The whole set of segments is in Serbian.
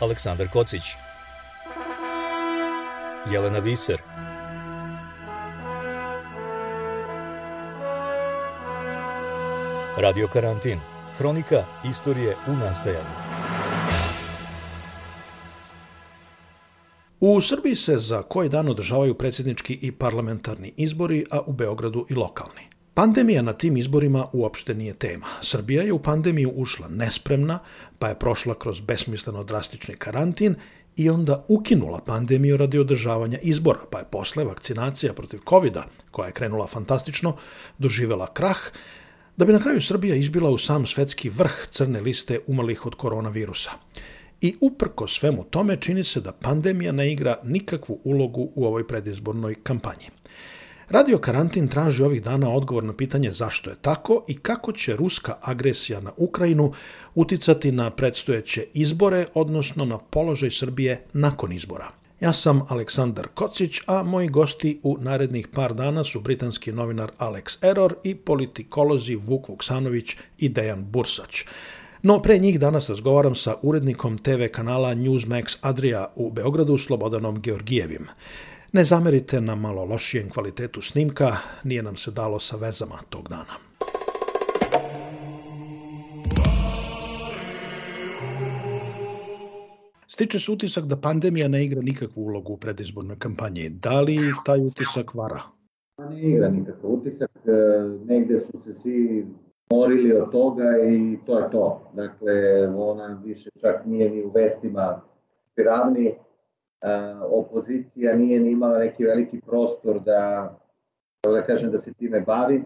Aleksandar Kocić. Jelena Viser. Radio Karantin. Hronika istorije u nastajanju. U Srbiji se za koji dan održavaju predsjednički i parlamentarni izbori, a u Beogradu i lokalni. Pandemija na tim izborima uopšte nije tema. Srbija je u pandemiju ušla nespremna, pa je prošla kroz besmisleno drastični karantin i onda ukinula pandemiju radi održavanja izbora, pa je posle vakcinacija protiv covid koja je krenula fantastično, doživela krah, da bi na kraju Srbija izbila u sam svetski vrh crne liste umrlih od koronavirusa. I uprko svemu tome čini se da pandemija ne igra nikakvu ulogu u ovoj predizbornoj kampanji. Radio Karantin traži ovih dana odgovor na pitanje zašto je tako i kako će ruska agresija na Ukrajinu uticati na predstojeće izbore, odnosno na položaj Srbije nakon izbora. Ja sam Aleksandar Kocić, a moji gosti u narednih par dana su britanski novinar Alex Error i politikolozi Vuk Vuksanović i Dejan Bursać. No, pre njih danas razgovaram sa urednikom TV kanala Newsmax Adria u Beogradu, Slobodanom Georgijevim. Ne zamerite na malo lošijem kvalitetu snimka, nije nam se dalo sa vezama tog dana. Stiče se utisak da pandemija ne igra nikakvu ulogu u predizbornoj kampanji. Da li taj utisak vara? Pa ne igra nikakav utisak. E, negde su se svi morili od toga i to je to. Dakle, ona više čak nije ni u vestima piravni opozicija nije ni imala neki veliki prostor da, da kažem, da se time bavi.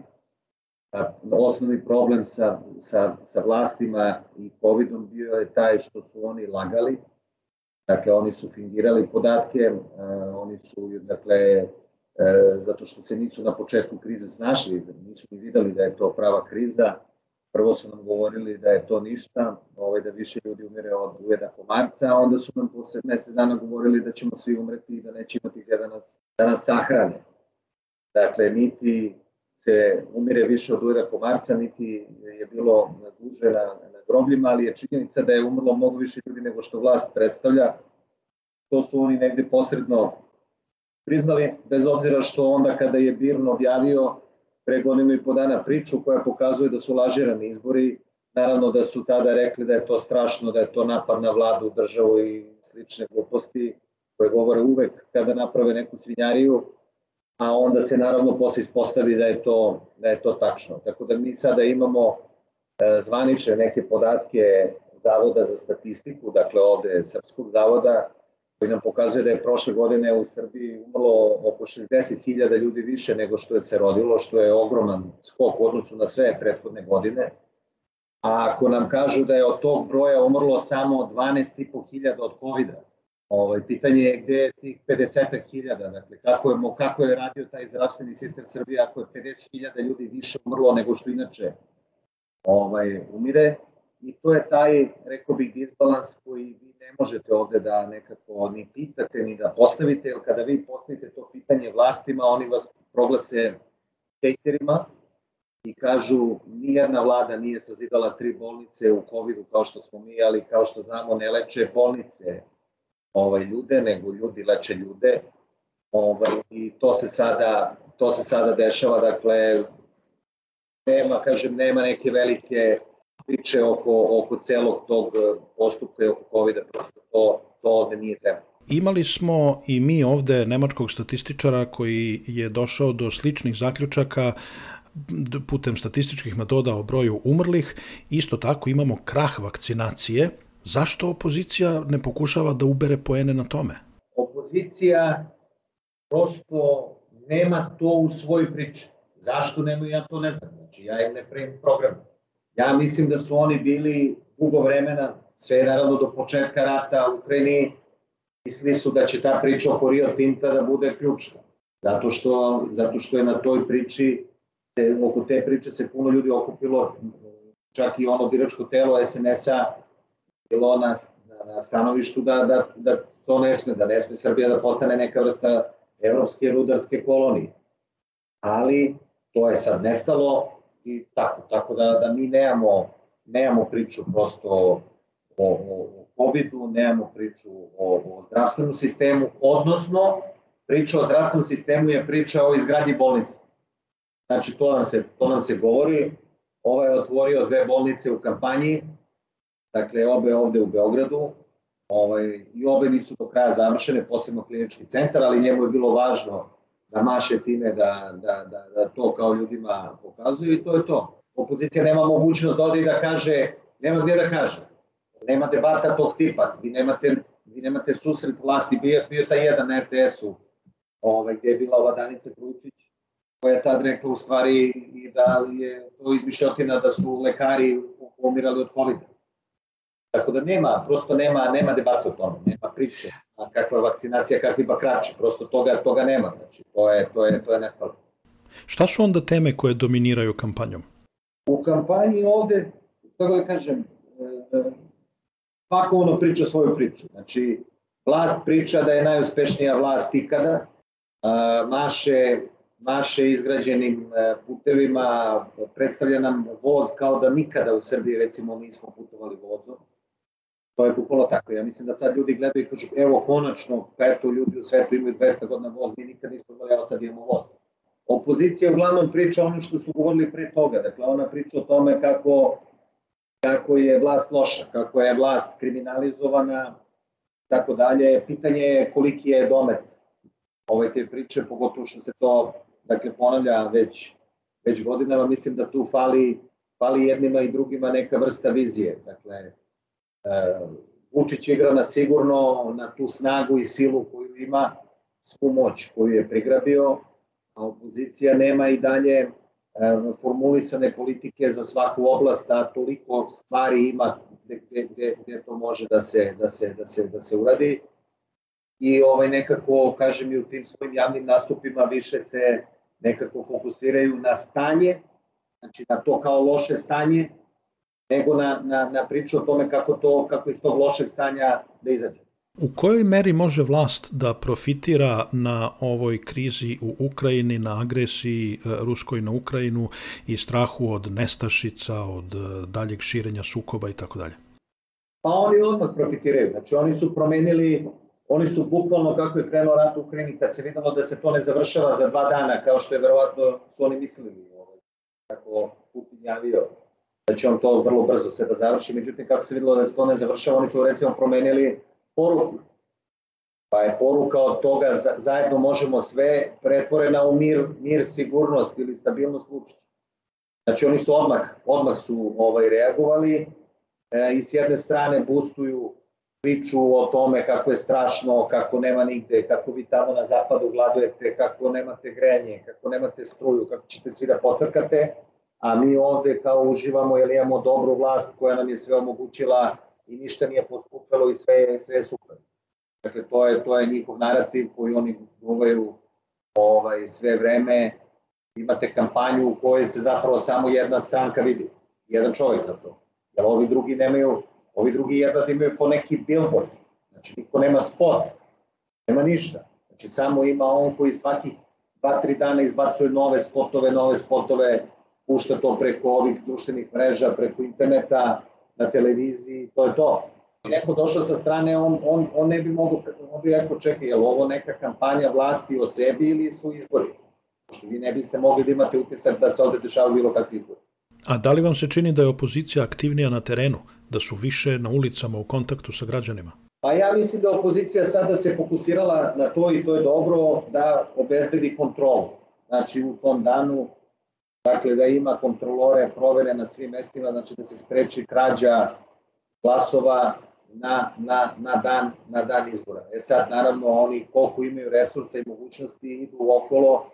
Osnovni problem sa, sa, sa vlastima i COVID-om bio je taj što su oni lagali, dakle oni su fingirali podatke, oni su, dakle, zato što se nisu na početku krize snašli, nisu ni videli da je to prava kriza, Prvo su nam govorili da je to ništa, ovaj, da više ljudi umire od ujeda komarca, a onda su nam posle mesec dana govorili da ćemo svi umreti i da neće imati gde da nas, da nas sahrane. Dakle, niti se umire više od ujeda komarca, niti je bilo duže na, na grobljima, ali je činjenica da je umrlo mnogo više ljudi nego što vlast predstavlja. To su oni negde posredno priznali, bez obzira što onda kada je Birn objavio pre godinu i po dana priču koja pokazuje da su lažirani izbori. Naravno da su tada rekli da je to strašno, da je to napad na vladu, državu i slične gluposti koje govore uvek kada naprave neku svinjariju, a onda se naravno posle ispostavi da je to, da je to tačno. Tako da mi sada imamo e, zvanične neke podatke Zavoda za statistiku, dakle ovde Srpskog zavoda, koji nam pokazuje da je prošle godine u Srbiji umrlo oko 60.000 ljudi više nego što je se rodilo, što je ogroman skok u odnosu na sve prethodne godine. A ako nam kažu da je od tog broja umrlo samo 12.500 od covid ovaj, pitanje je gde je tih 50.000, dakle kako je, kako je radio taj zdravstveni sistem Srbije ako je 50.000 ljudi više umrlo nego što inače ovaj, umire. I to je taj, rekao bih, disbalans koji ne možete ovde da nekako ni pitate, ni da postavite, jer kada vi postavite to pitanje vlastima, oni vas proglase hejterima i kažu nijedna vlada nije sazidala tri bolnice u COVID-u kao što smo mi, ali kao što znamo ne leče bolnice ovaj, ljude, nego ljudi leče ljude. Ovaj, I to se sada, to se sada dešava, dakle, nema, kažem, nema neke velike priče oko, oko celog tog e, postupka i oko COVID-a, to, to ovde nije tema. Imali smo i mi ovde nemačkog statističara koji je došao do sličnih zaključaka putem statističkih metoda o broju umrlih. Isto tako imamo krah vakcinacije. Zašto opozicija ne pokušava da ubere poene na tome? Opozicija prosto nema to u svojoj priči. Zašto nema, ja to ne znam. Znači, ja im ne pravim program Ja mislim da su oni bili dugo vremena, sve naravno do početka rata u Ukrajini, mislili su da će ta priča oko Rio Tinta da bude ključna. Zato što, zato što je na toj priči, se, oko te priče se puno ljudi okupilo, čak i ono biračko telo SNS-a bilo na, na stanovištu da, da, da to ne sme, da ne sme Srbija da postane neka vrsta evropske rudarske kolonije. Ali to je sad nestalo, i tako, tako da, da mi nemamo, nemamo priču prosto o, o, COVID-u, nemamo priču o, o zdravstvenom sistemu, odnosno priča o zdravstvenom sistemu je priča o izgradnji bolnice. Znači, to nam se, to nam se govori. Ovaj je otvorio dve bolnice u kampanji, dakle, obe ovde u Beogradu, ovaj, i obe nisu do kraja završene, posebno klinički centar, ali njemu je bilo važno da maše time, da, da, da, da to kao ljudima pokazuju i to je to. Opozicija nema mogućnost da ode i da kaže, nema gdje da kaže. Nema debata tog tipa, vi nemate, vi nemate susret vlasti, bio, bio taj jedan na RTS-u, ovaj, gde je bila ova Danica Kručić, koja je tad rekla u stvari i da je to izmišljotina da su lekari umirali od covid -a. Tako da nema, prosto nema, nema debata o tome, nema priče. A kakva vakcinacija, kakvi bakrači, prosto toga, toga nema. Znači, to je, to je, to je nestalo. Šta su onda teme koje dominiraju kampanjom? U kampanji ovde, kako da kažem, e, svako ono priča svoju priču. Znači, vlast priča da je najuspešnija vlast ikada, maše, maše izgrađenim e, putevima, predstavlja nam voz kao da nikada u Srbiji recimo nismo putovali vozom. To je bukvalo tako. Ja mislim da sad ljudi gledaju i kažu, evo konačno, pa eto ljudi u svetu imaju 200 godina voz, mi nikad nismo imali, evo sad imamo voz. Opozicija uglavnom priča ono što su govorili pre toga, dakle ona priča o tome kako, kako je vlast loša, kako je vlast kriminalizovana, tako dalje. Pitanje je koliki je domet ove te priče, pogotovo što se to dakle, ponavlja već, već godinama, mislim da tu fali, fali jednima i drugima neka vrsta vizije. Dakle, Vučić igra na sigurno na tu snagu i silu koju ima, svu moć koju je prigrabio, a opozicija nema i dalje e, formulisane politike za svaku oblast, da toliko stvari ima gde, gde, gde to može da se, da se, da se, da se uradi. I ovaj nekako, kažem i u tim svojim javnim nastupima više se nekako fokusiraju na stanje, znači na to kao loše stanje, nego na, na, na priču o tome kako, to, kako iz tog lošeg stanja da izađe. U kojoj meri može vlast da profitira na ovoj krizi u Ukrajini, na agresiji e, Ruskoj na Ukrajinu i strahu od nestašica, od e, daljeg širenja sukoba i tako dalje? Pa oni odmah profitiraju. Znači oni su promenili Oni su bukvalno kako je krenuo rat u Ukrajini, kad se videlo da se to ne završava za dva dana, kao što je verovatno su oni mislili, ovaj, kako Putin javio, da će on to vrlo brzo sve da završi, međutim kako se videlo da se to ne završava, oni su recimo promenili poruku. Pa je poruka od toga zajedno možemo sve pretvorena u mir, mir sigurnost ili stabilnost Vučića. Znači oni su odmah, odmah su ovaj reagovali e, i s jedne strane boostuju priču o tome kako je strašno, kako nema nigde, kako vi tamo na zapadu gladujete, kako nemate grejanje, kako nemate struju, kako ćete svi da pocrkate, a mi ovde kao uživamo jer imamo dobru vlast koja nam je sve omogućila i ništa nije poskupelo i sve, sve je super. Dakle, to je, to je njihov narativ koji oni guvaju ovaj, sve vreme. Imate kampanju u kojoj se zapravo samo jedna stranka vidi, jedan čovjek za to. Jer ovi drugi nemaju Ovi drugi jedva da imaju po neki billboard. Znači, niko nema spot, nema ništa. Znači, samo ima on koji svaki 2-3 dana izbacuje nove spotove, nove spotove, pušta to preko ovih društvenih mreža, preko interneta, na televiziji, to je to. Neko došao sa strane, on, on, on ne bi mogo, on bi rekao, čekaj, je li ovo neka kampanja vlasti o sebi ili su izbori? Pošto vi ne biste mogli da imate utisak da se ovde dešavaju bilo kakvi izbori. A da li vam se čini da je opozicija aktivnija na terenu, da su više na ulicama u kontaktu sa građanima? Pa ja mislim da opozicija sada se fokusirala na to i to je dobro da obezbedi kontrolu. Znači u tom danu, dakle da ima kontrolore provere na svim mestima, znači da se spreči krađa glasova na, na, na, dan, na dan izbora. E sad, naravno, oni koliko imaju resursa i mogućnosti idu okolo,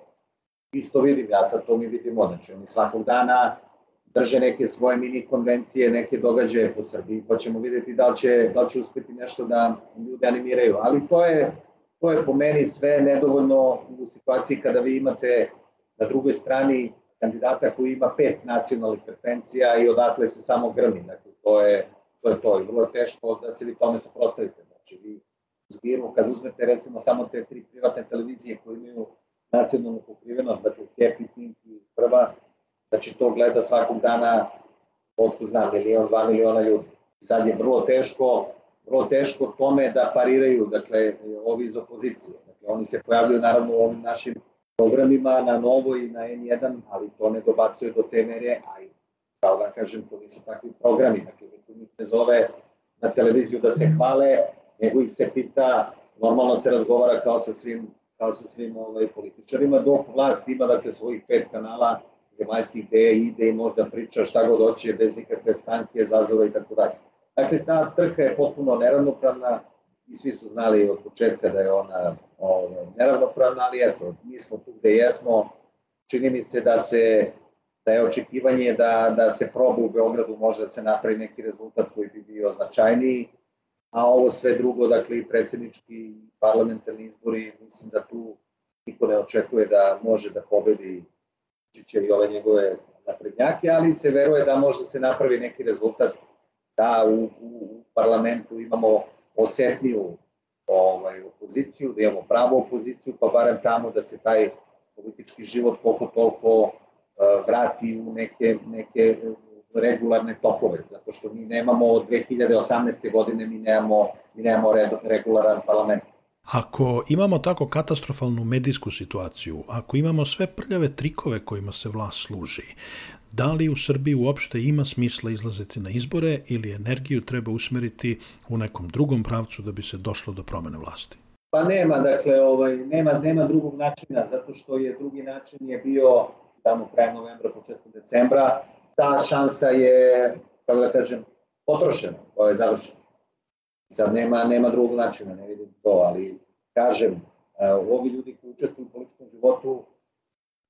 isto vidim, ja sad to mi vidimo, znači oni svakog dana drže neke svoje mini konvencije, neke događaje po Srbiji, pa ćemo videti da li će, da li će uspeti nešto da ljude animiraju. Ali to je, to je po meni sve nedovoljno u situaciji kada vi imate na drugoj strani kandidata koji ima pet nacionalnih frekvencija i odatle se samo grmi. Dakle, to je to. Je to. I vrlo je teško da se vi tome suprostavite. Znači, vi zbiru, kad uzmete recimo samo te tri privatne televizije koje imaju nacionalnu pokrivenost, dakle Happy Pink i Prva, Znači to gleda svakog dana, otko znam, milion, dva miliona ljudi. Sad je vrlo teško, vrlo teško tome da pariraju, dakle, ovi iz opozicije. Dakle, oni se pojavljaju naravno u ovim našim programima na Novo i na N1, ali to ne dobacuje do te mere, a i, kao da kažem, to nisu takvi programi, dakle, niko njih ne zove na televiziju da se hvale, nego ih se pita, normalno se razgovara kao sa svim, kao sa svim ovaj, političarima, dok vlast ima, dakle, svojih pet kanala zemaljskih gde ide i možda priča šta god hoće, bez ikakve stanke, zazora i tako dalje. Dakle, ta trka je potpuno neravnopravna i svi su znali od početka da je ona ovaj, neravnopravna, ali eto, mi smo tu gde jesmo, čini mi se da se da je očekivanje da, da se proba u Beogradu može da se napravi neki rezultat koji bi bio značajniji, a ovo sve drugo, dakle i predsednički parlamentarni izbori, mislim da tu niko ne očekuje da može da pobedi Čiće i ove njegove naprednjake, ali se veruje da može da se napravi neki rezultat. Da u, u parlamentu imamo osetniju ovaj, opoziciju, da imamo pravu opoziciju, pa barem tamo da se taj politički život koliko toliko uh, vrati u neke, neke regularne tokove, zato što mi nemamo od 2018. godine mi nemamo, mi nemamo regularan parlament. Ako imamo tako katastrofalnu medijsku situaciju, ako imamo sve prljave trikove kojima se vlast služi, da li u Srbiji uopšte ima smisla izlaziti na izbore ili energiju treba usmeriti u nekom drugom pravcu da bi se došlo do promene vlasti? Pa nema, dakle, ovaj, nema, nema drugog načina, zato što je drugi način je bio tamo kraj novembra, početkom decembra, ta šansa je, kako da kažem, potrošena, to je završena. Sad nema, nema drugog načina, ne vidim to, ali kažem, uh, ovi ljudi koji učestvuju u političkom životu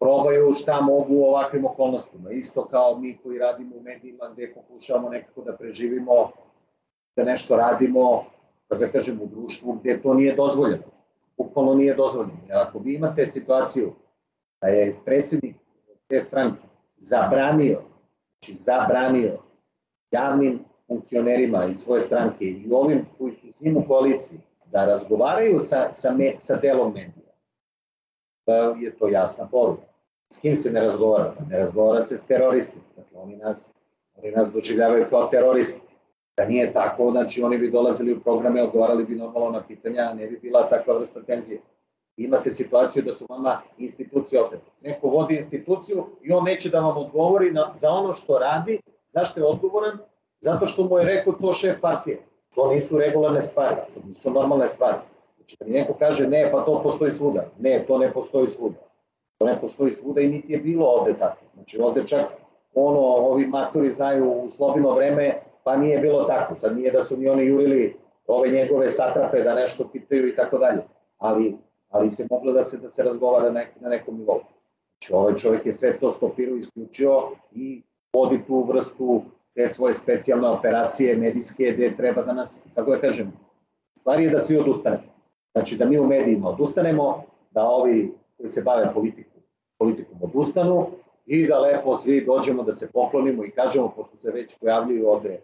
probaju šta mogu u ovakvim okolnostima. Isto kao mi koji radimo u medijima gde pokušavamo nekako da preživimo, da nešto radimo, da kažem, u društvu gde to nije dozvoljeno. Bukvalno nije dozvoljeno. Jer ako vi imate situaciju da je predsednik te stranke zabranio, znači zabranio javnim funkcionerima iz svoje stranke i ovim koji su s njim u koaliciji da razgovaraju sa, sa, me, sa delom medija. Da je to jasna poruka. S kim se ne razgovara? Ne razgovara se s teroristima. Dakle, oni nas, oni nas doživljavaju kao teroristi. Da nije tako, znači oni bi dolazili u programe, odgovarali bi normalno na pitanja, ne bi bila takva vrsta tenzije. Imate situaciju da su vama institucije otete. Neko vodi instituciju i on neće da vam odgovori na, za ono što radi, zašto je odgovoran, zato što mu je rekao to šef partije. To nisu regularne stvari, to nisu normalne stvari. Znači, kad mi neko kaže ne, pa to postoji svuda. Ne, to ne postoji svuda. To ne postoji svuda i niti je bilo ovde tako. Znači, ovde čak ono, ovi maturi znaju u slobino vreme, pa nije bilo tako. Sad nije da su ni oni jurili ove njegove satrape da nešto pitaju i tako dalje. Ali, ali se moglo da se da se razgovara na, na nekom nivou. Znači, ovaj čovjek je sve to stopirao, isključio i vodi tu vrstu te svoje specijalne operacije medijske gde treba da nas, kako da kažem, stvari je da svi odustanemo. Znači da mi u medijima odustanemo, da ovi koji se bave politiku, politikom odustanu i da lepo svi dođemo da se poklonimo i kažemo, pošto se već pojavljuju ovde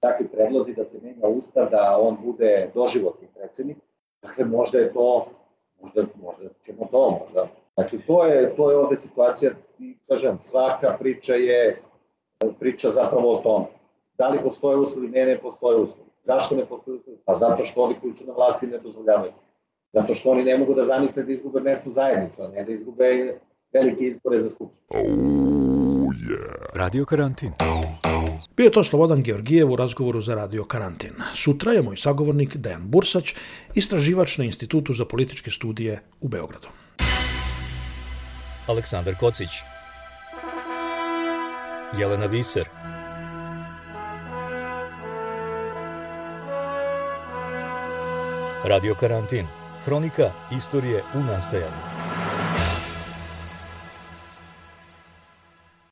takvi predlozi da se menja ustav, da on bude doživotni predsednik, dakle možda je to, možda, možda ćemo to, možda. Dakle, to je, to je ovde situacija i kažem, svaka priča je priča zapravo o tome. Da li postoje uslovi? Ne, ne postoje uslovi. Zašto ne postoje uslovi? Pa zato što ovi koji su na vlasti ne dozvoljavaju. Zato što oni ne mogu da zamisle da izgube mesto zajednicu, a ne da izgube velike izbore za skupštinu. Oh, yeah. Radio karantin. Bio to Slobodan Georgijev u razgovoru za Radio Karantin. Sutra je moj sagovornik Dejan Bursać, istraživač na Institutu za političke studije u Beogradu. Aleksandar Kocić Jelena Viser. Radio Karantin. Hronika istorije u nastajanju.